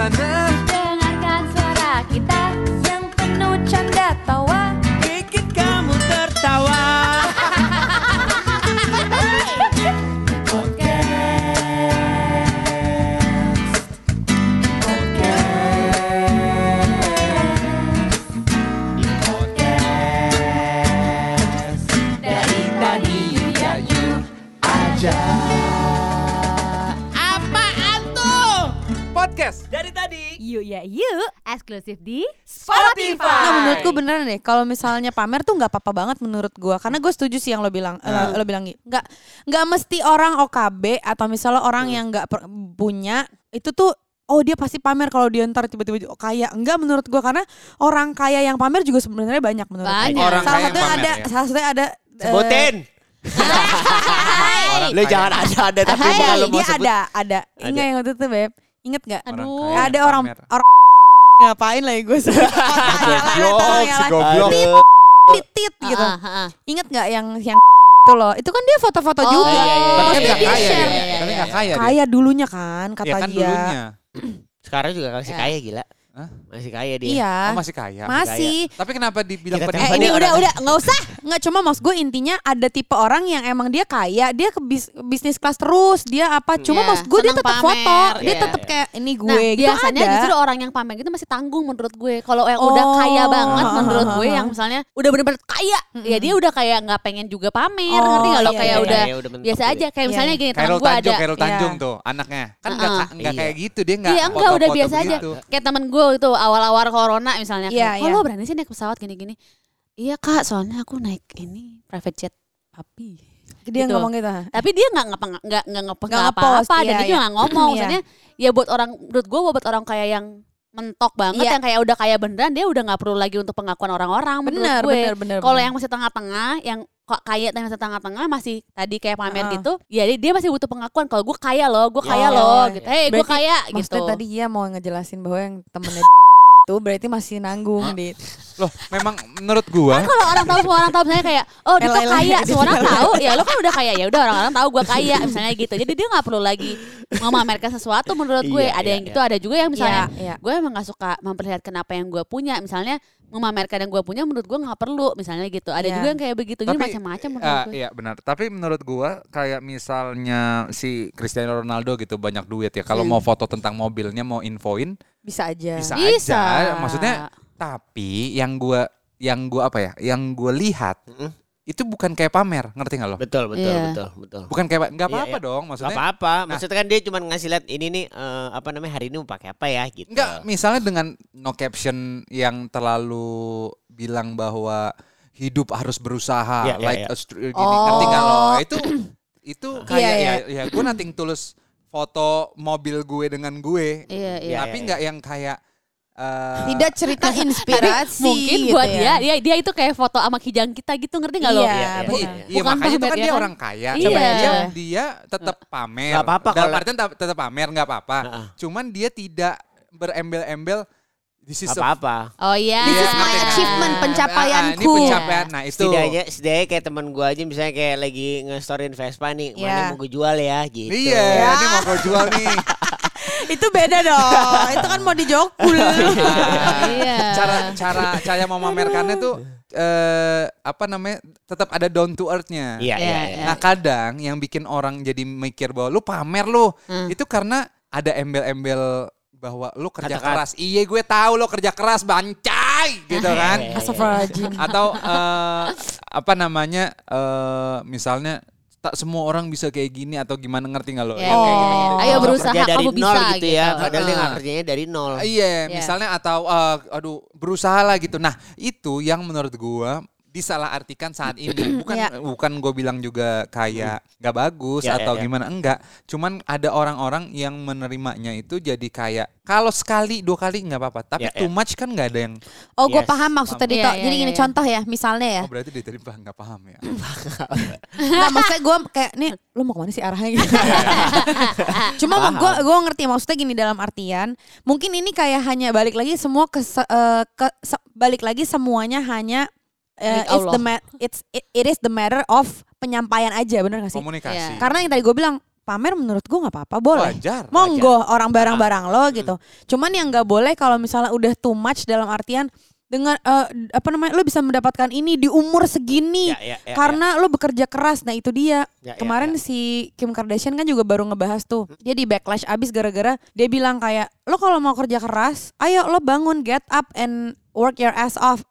sana Dengarkan Yuk ya yuk, eksklusif di Nah menurutku beneran deh kalau misalnya pamer tuh nggak apa-apa banget menurut gua karena gue setuju sih yang lo bilang eh, lo bilang gitu nggak nggak mesti orang OKB atau misalnya orang yang nggak punya itu tuh oh dia pasti pamer kalau dia ntar tiba-tiba kaya enggak menurut gua karena orang kaya yang pamer juga sebenarnya banyak menurut gua. Banyak. Orang salah satunya pamer ada ya? salah satunya ada eh, Sebutin. Orang Lu jangan ada-ada tapi Hai, kalau mau dia sebut. ada ada Ada. ingat yang waktu itu beb inget nggak Orang Aduh. kaya ada orang pamer. orang ngapain lagi gue Goblok, si goblok. Titit gitu Ah, ah, ah. Ingat nggak yang yang itu loh? Itu kan dia foto-foto Oh, juga. iya, iya, iya. Tapi nggak kaya share. Iya, Tapi nggak kaya dia. Kaya dulunya kan kata Ya kan dia. dulunya. Sekarang juga masih Ya. kaya gila. Hah? Masih kaya dia. Iya. Oh masih kaya. Masih. Tapi kenapa dibilang Kita Eh ini udah udah nggak usah nggak cuma mas gue intinya ada tipe orang yang emang dia kaya dia ke bis- bisnis kelas terus dia apa cuma Iya, mas gue dia tetap pamer. foto dia Iya, tetap iya. kayak ini gue Nah, gitu biasanya ada. justru orang yang pamer gitu masih tanggung menurut gue. Kalau yang udah Oh. kaya banget menurut gue yang misalnya udah bener-bener kaya, ya dia udah kayak nggak pengen juga pamer, Oh, ngerti nggak lo iya, kayak iya, udah iya, udah biasa aja. Kayak Iya, misalnya gini teman gue Tanjung, ada. Kairul Tanjung tuh anaknya. Kan nggak kayak gitu dia nggak Iya enggak udah foto-foto biasa aja. Kayak temen gue itu awal-awal corona misalnya. Iya, kayak, iya. Kalau berani sih naik pesawat gini-gini. Iya kak, soalnya aku naik ini private jet papi. dia gitu. ngomong gitu Tapi dia nggak ngapa nggak nggak Nggak nggak ngepost, apa-apa dan iya, dia juga iya. nggak ngomong. Iya. Maksudnya ya buat orang menurut gue buat orang kayak yang mentok banget Iya. yang kayak udah kaya beneran dia udah nggak perlu lagi untuk pengakuan orang-orang menurut bener gue. bener bener Kalau yang masih tengah-tengah, yang kok kaya dan masih tengah-tengah masih tadi kayak pamer Heeh. gitu, ya dia, dia masih butuh pengakuan. Kalau gue kaya loh, gue Ya, kaya oh, loh, iya. gitu. Hei, gue Berarti kaya gitu. maksudnya tadi dia mau ngejelasin bahwa yang temennya itu berarti masih nanggung di Loh, memang menurut gua Kan kalau orang tahu semua orang tahu misalnya kayak oh dia tuh kaya semua orang tahu ya lo kan udah kaya ya udah orang-orang tahu gue kaya misalnya gitu jadi dia nggak perlu lagi memamerkan sesuatu menurut gue Iya, ada iya, yang gitu ada juga yang misalnya Iya, iya. gue emang gak suka memperlihatkan apa yang gue punya misalnya memamerkan yang gue punya menurut gue nggak perlu misalnya gitu ada Iya. juga yang kayak begitu jadi Tapi, macam-macam menurut Ah, gue iya benar. Tapi menurut gua kayak misalnya si Cristiano Ronaldo gitu banyak duit ya. Kalau Hmm. mau foto tentang mobilnya mau infoin bisa aja bisa, Bisa. aja. Maksudnya tapi yang gua yang gua apa ya? Yang gua lihat Mm-mm. Itu bukan kayak pamer, ngerti nggak lo? Betul, betul, Iya. betul, betul. Bukan kayak nggak Iya, apa-apa iya. dong Gak maksudnya. apa-apa. Nah. Maksudnya kan dia cuma ngasih lihat ini nih eh, apa namanya hari ini mau pakai apa ya gitu. Enggak, misalnya dengan no caption yang terlalu bilang bahwa hidup harus berusaha Iya, iya, like iya. a str- gini, Oh. ngerti nggak lo? Itu itu kayak Iya, ya ya gue nating tulus foto mobil gue dengan gue. iya iya Iya, tapi iya, nggak yang kayak eh, tidak cerita inspirasi mungkin gitu buat ya. dia dia dia itu kayak foto sama kijang kita gitu ngerti nggak lo Iya, Iya, iya, iya, Bukan makanya itu pamer kan ya dia kan? orang kaya. Iya. Coba dia dia tetap pamer. Nggak apa-apa Dalam kalau- artian tetap- pamer nggak apa-apa. Heeh. Cuman dia tidak berembel-embel this is apa-apa. oh iya This is Iya, my nggak? achievement, Ah, ini pencapaianku. pencapaian. Nah, itu Setidaknya, setidaknya kayak teman gua aja misalnya kayak lagi nge-storyin Vespa nih, Iya. mana mau gue jual ya gitu. Iya, Ya. ini mau gue jual nih. itu beda dong itu kan mau dijokul iya cara cara cara memamerkannya tuh eh apa namanya tetap ada down to earth-nya. Iya, iya, Iya, iya. Nah kadang yang bikin orang jadi mikir bahwa lu pamer lu Hmm. itu karena ada embel-embel bahwa lu kerja Kata-kata. keras. Iya gue tahu lo kerja keras bancai gitu kan. Iya, iya, iya. Astagfirullahaladzim Atau eh, apa namanya eh misalnya tak semua orang bisa kayak gini atau gimana ngerti nggak lo? Yang kayak iya, gitu. Ayo berusaha, kerja dari kamu nol bisa gitu, ya. gitu. Padahal dia Heeh. nggak kerjanya dari nol. Iya, Iya. misalnya atau eh, aduh berusaha lah gitu. Nah, itu yang menurut gua disalahartikan saat ini. Bukan Iya. bukan gue bilang juga kayak nggak bagus Ya, atau ya, ya. gimana enggak. Cuman ada orang-orang yang menerimanya itu jadi kayak kalau sekali dua kali nggak apa-apa, tapi Ya, ya. too much kan nggak ada yang oh gue Yes. paham maksudnya Iya, Dito iya, jadi iya, gini iya. contoh ya misalnya ya oh berarti diterima nggak paham ya. Nggak, maksudnya gue kayak nih lu mau ke mana sih arahnya gitu. Cuma gue gue ngerti maksudnya gini dalam artian mungkin ini kayak hanya balik lagi semua ke, eh, ke se- balik lagi semuanya hanya eh, Milik it's Allah. the ma- it's it, it is the matter of penyampaian aja bener gak sih? Komunikasi. Iya. Karena yang tadi gue bilang pamer menurut gue nggak apa-apa boleh. Wajar. Monggo orang barang-barang lo gitu. Cuman yang nggak boleh kalau misalnya udah too much dalam artian dengan eh, apa namanya lo bisa mendapatkan ini di umur segini Ya, ya, ya, karena lo bekerja keras. Nah itu dia. Ya, ya, Kemarin ya. si Kim Kardashian kan juga baru ngebahas tuh. Dia di backlash abis gara-gara dia bilang kayak lo kalau mau kerja keras, ayo lo bangun get up and work your ass off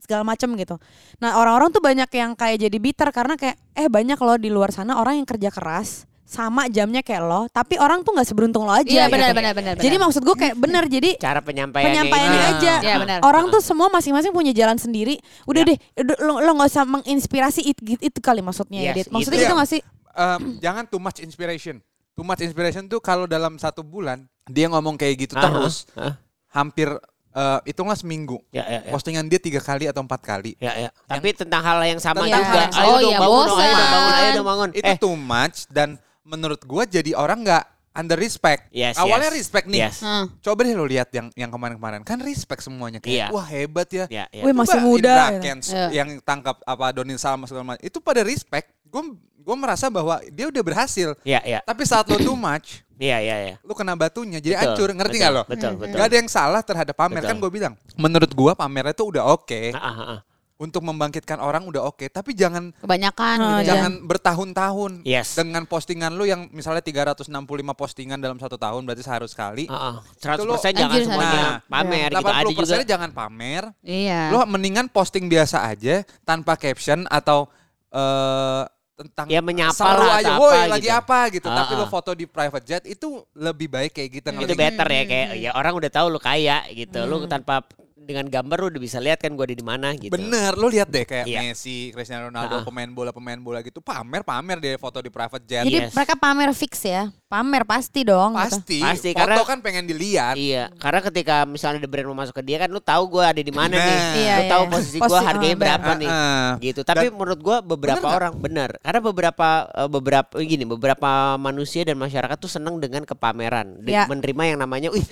segala macem gitu. Nah orang-orang tuh banyak yang kayak jadi bitter karena kayak eh banyak loh di luar sana orang yang kerja keras sama jamnya kayak lo, tapi orang tuh nggak seberuntung lo aja. Iya gitu. benar benar benar. Jadi maksud gue kayak bener jadi Cara penyampaiannya penyampaiannya ini. aja. Iya, benar. Orang tuh semua masing-masing punya jalan sendiri. Udah Ya. deh, lo lo nggak usah menginspirasi itu, itu kali maksudnya ya, Yes, Dit. Maksudnya itu. gitu nggak sih? Em, jangan too much inspiration. Too much inspiration tuh kalau dalam satu bulan dia ngomong kayak gitu Aha, terus, ah. hampir eh, hitunglah seminggu. Ya, ya, ya. Postingan dia tiga kali atau empat kali. Ya, ya. Tapi tentang hal yang sama Tentang juga. hal yang Ayo sama. Oh, dong iya, bangun, dong, ayo dong bangun, ayo dong bangun. Itu Eh, too much dan menurut gua jadi orang nggak under respect. Yes, Awalnya yes. respect nih. Yes. Hmm. Coba deh lo lihat yang yang kemarin-kemarin kan respect semuanya Iya. kayak wah hebat ya. Ya, ya. Wih, masih muda, Indra Iya. yang tangkap apa Donny Salma segala macam itu pada respect. Gue gue merasa bahwa dia udah berhasil. Ya, ya. Tapi saat lo too much, Iya, iya, iya. lu kena batunya jadi Betul, hancur. Ngerti betul, nggak lo? Betul, betul. Gak ada yang salah terhadap pamer Betul. kan gue bilang. Menurut gue pamernya tuh udah oke Ah, ah, ah. untuk membangkitkan orang udah oke. Tapi jangan Kebanyakan Oh, gitu ya. jangan bertahun-tahun Yes. dengan postingan lu yang misalnya 365 postingan dalam satu tahun berarti sehari sekali. Ah, ah. Itu lo- 100% jangan Anjir, semuanya Nah, pamer gitu. Ada 80 juga. jangan pamer. Iya. Lo mendingan posting biasa aja tanpa caption atau eh tentang Ya, menyapa seru lah aja, woi apa lagi gitu." apa gitu. Ah, Tapi lo foto di private jet itu lebih baik kayak gitu. itu better ya kayak ya orang udah tahu lu kaya gitu. Lu tanpa dengan gambar lu udah bisa lihat kan gua ada di mana gitu. Bener, lo lihat deh kayak Iya. Messi, Cristiano Ronaldo, Ah. pemain bola pemain bola gitu pamer pamer deh foto di private jet. Jadi Yes. mereka pamer fix ya. Pamer pasti dong. gitu. Pasti, Pasti, foto karena- kan pengen dilihat. Iya, karena ketika misalnya ada brand mau masuk ke dia kan lu tahu gua ada di mana Nah. nih. Iya, lu iya. tahu posisi gua Posi- harganya ah, berapa benar. nih. Ah. Gitu. Tapi Dan- menurut gua beberapa Bener orang benar. Karena beberapa eh, beberapa gini, beberapa manusia dan masyarakat tuh seneng dengan kepameran, Ya. menerima yang namanya wih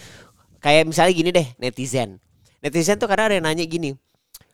kayak misalnya gini deh, netizen. Netizen tuh kadang ada yang nanya gini.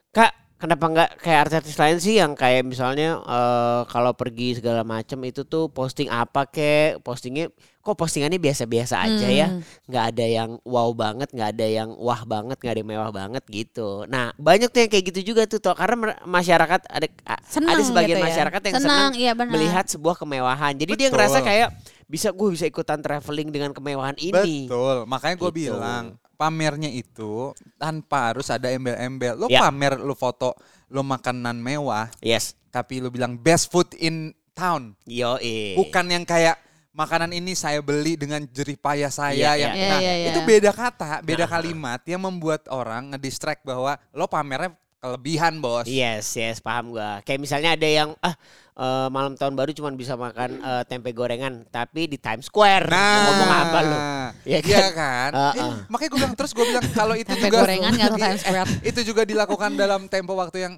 Kak, kenapa nggak kayak artis lain sih yang kayak misalnya eh, kalau pergi segala macam itu tuh posting apa kek, postingnya kok postingannya biasa-biasa aja ya, Hmm. nggak ada yang wow banget, nggak ada yang wah banget, nggak ada yang mewah banget gitu. Nah banyak tuh yang kayak gitu juga tuh, toh karena masyarakat ada Seneng ada sebagian gitu ya. masyarakat yang Senang, senang iya benar. melihat sebuah kemewahan. Jadi dia Betul. ngerasa kayak bisa gue bisa ikutan traveling dengan kemewahan ini. Betul, makanya gue Gitu. bilang pamernya itu tanpa harus ada embel-embel. Lo Ya. pamer, lo foto, lo makanan mewah, Yes. tapi lo bilang best food in town. Yo Bukan yang kayak makanan ini saya beli dengan jerih payah saya Iya, yang iya. nah, Iya, iya, itu iya. beda kata, beda kalimat yang membuat orang ngedistract bahwa lo pamernya kelebihan, Bos. Yes, yes, paham gua. Kayak misalnya ada yang ah eh, malam tahun baru cuma bisa makan eh, tempe gorengan tapi di Times Square. Nah, Ngomong apa lu? Iya Iya kan? kan? Ah, Eh, makanya gue bilang terus gue bilang kalau itu Tempe juga gorengan ke Times Square. itu juga dilakukan dalam tempo waktu yang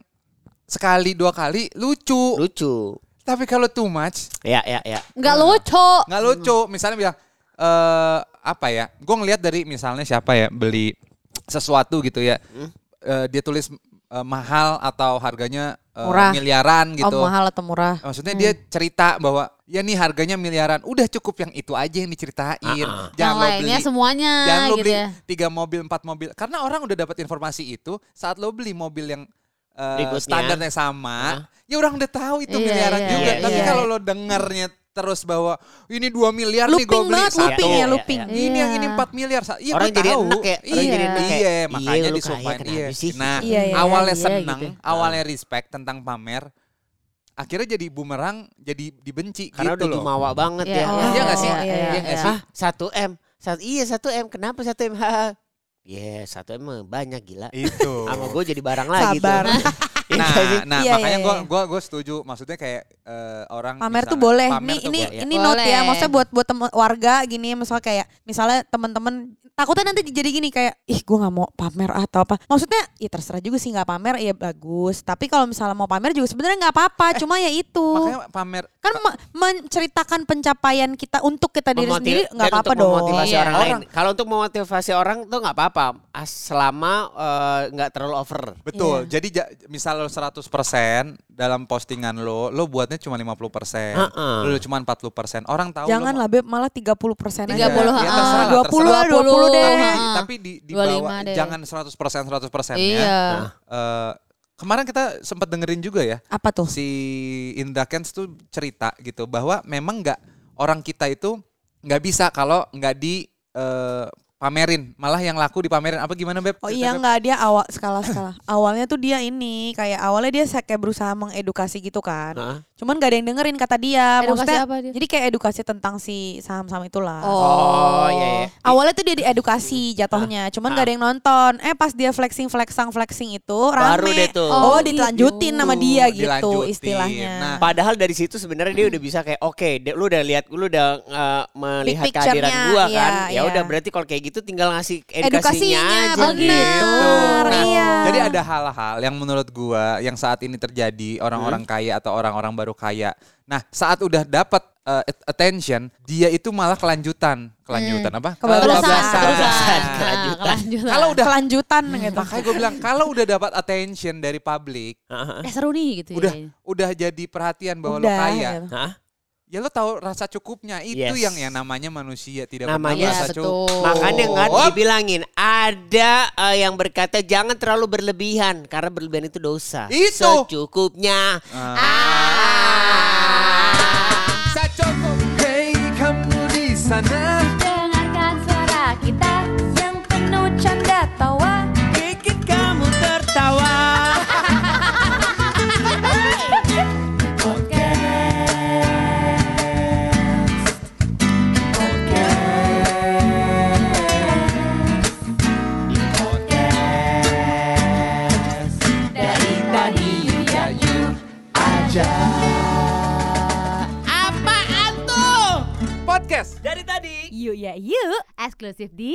sekali dua kali lucu. Lucu. Tapi kalau too much Ya, ya, ya. Nggak lucu. nggak lucu. Misalnya bilang eh apa ya? Gue ngelihat dari misalnya siapa ya beli sesuatu gitu ya. Hmm? Eh, dia tulis eh, mahal atau harganya eh, Murah. miliaran gitu. Oh mahal atau murah? Maksudnya dia cerita bahwa ya nih harganya miliaran. Udah cukup yang itu aja yang diceritain. Ah. Yang Jangan lo lainnya beli semuanya Jangan lo gitu beli ya. tiga mobil, empat mobil. Karena orang udah dapat informasi itu saat lo beli mobil yang eh, Berikutnya. standarnya sama, ya orang udah tahu itu Iya, miliaran iya, juga. iya, Tapi iya. kalau lo dengarnya terus bahwa ini 2 miliar nih gue Looping beli banget, satu. looping ya, Iya, looping. iya, Ini yang Iya. ini 4 miliar. Sa- Iya Orang jadi tahu. enak ya, orang Iya, jadi enak kayak, iya, iya, makanya lu disumpahin. Iya. sih? Nah, Iya, iya, awalnya iya, seneng, gitu. awalnya respect tentang pamer. Akhirnya jadi bumerang, jadi dibenci Karena gitu udah loh. jumawa banget Iya, ya. oh, Iya nggak sih? iya, iya, Iya nggak iya. sih? Ah, 1 M. Satu, iya 1 M. Kenapa 1 M? Iya, 1 M mah banyak gila. Itu. Sama gue jadi barang lagi Sabar. tuh. Iya Nah, nah Iya, makanya gue iya. gua gua setuju. Maksudnya kayak eh, orang Pamer tuh boleh. pamer Ini tuh ini boleh. ini note ya. Maksudnya buat buat temen, warga gini misalnya kayak misalnya teman-teman takutnya nanti jadi gini kayak ih gue nggak mau pamer atau apa. Maksudnya ya terserah juga sih nggak pamer ya bagus. Tapi kalau misalnya mau pamer juga sebenarnya nggak apa-apa. Cuma ya itu Makanya pamer kan me- menceritakan pencapaian kita untuk kita diri Memotiv- sendiri nggak dan apa-apa untuk dong. memotivasi Iya. orang, Orang- lain. Kalau untuk memotivasi orang tuh nggak apa-apa, as- selama eh, nggak terlalu over. betul. Iya. Jadi ja- misal kalau 100% dalam postingan lo, lo buatnya cuma 50%. Heeh. Lo cuma 40%. Orang tahu Jangan lo lah Beb, malah 30 persen aja. 30, Iya, ha. terserah lah, 20 lah, terserah. 20 deh. Tapi, Ha. tapi di, di 25 bawah deh. jangan 100% 100% ya. Iya. Eh, kemarin kita sempat dengerin juga ya Apa tuh? si Indra Kents tuh cerita gitu bahwa memang nggak orang kita itu nggak bisa kalau nggak di eh, pamerin malah yang laku dipamerin apa gimana beb? Oh iya Beb. enggak dia awal skala skala. Awalnya tuh dia ini kayak awalnya dia kayak berusaha mengedukasi gitu kan. Heeh. Cuman gak ada yang dengerin kata dia. Edukasi Maksudnya apa dia? jadi kayak edukasi tentang si saham-saham itulah. Oh, iya, iya. Awalnya tuh dia diedukasi jatuhnya, cuman gak ada yang nonton. Eh pas dia flexing flexing flexing itu Baru rame. deh tuh. Oh, Oh, dilanjutin gitu. sama dia gitu Dilanjutin. istilahnya. Nah, Padahal dari situ sebenarnya dia udah bisa kayak oke, de- lu udah lihat, lu udah uh, melihat kehadiran gua iya, kan. Ya iya. udah berarti kalau kayak gitu tinggal ngasih edukasinya, Edukasinya, aja. bener. gitu. Nah, iya. Jadi ada hal-hal yang menurut gua yang saat ini terjadi orang-orang Hmm. kaya atau orang-orang baru kaya. Nah, saat udah dapat uh, attention, dia itu malah kelanjutan. Kelanjutan apa? Kebablasan. Nah, kelanjutan. kelanjutan. Kalau udah kelanjutan gitu. makanya gue bilang kalau udah dapat attention dari publik, eh seru nih gitu udah ya. udah jadi perhatian bahwa lo Udah, kaya. gitu. Ya lo tahu rasa cukupnya itu Yes. yang ya namanya manusia tidak Namanya- merasa betul. cukup. Makanya nggak Oh, dibilangin ada uh, yang berkata jangan terlalu berlebihan karena berlebihan itu dosa. Itu. Secukupnya. Secukup. Hey kamu di sana. Podcast. Dari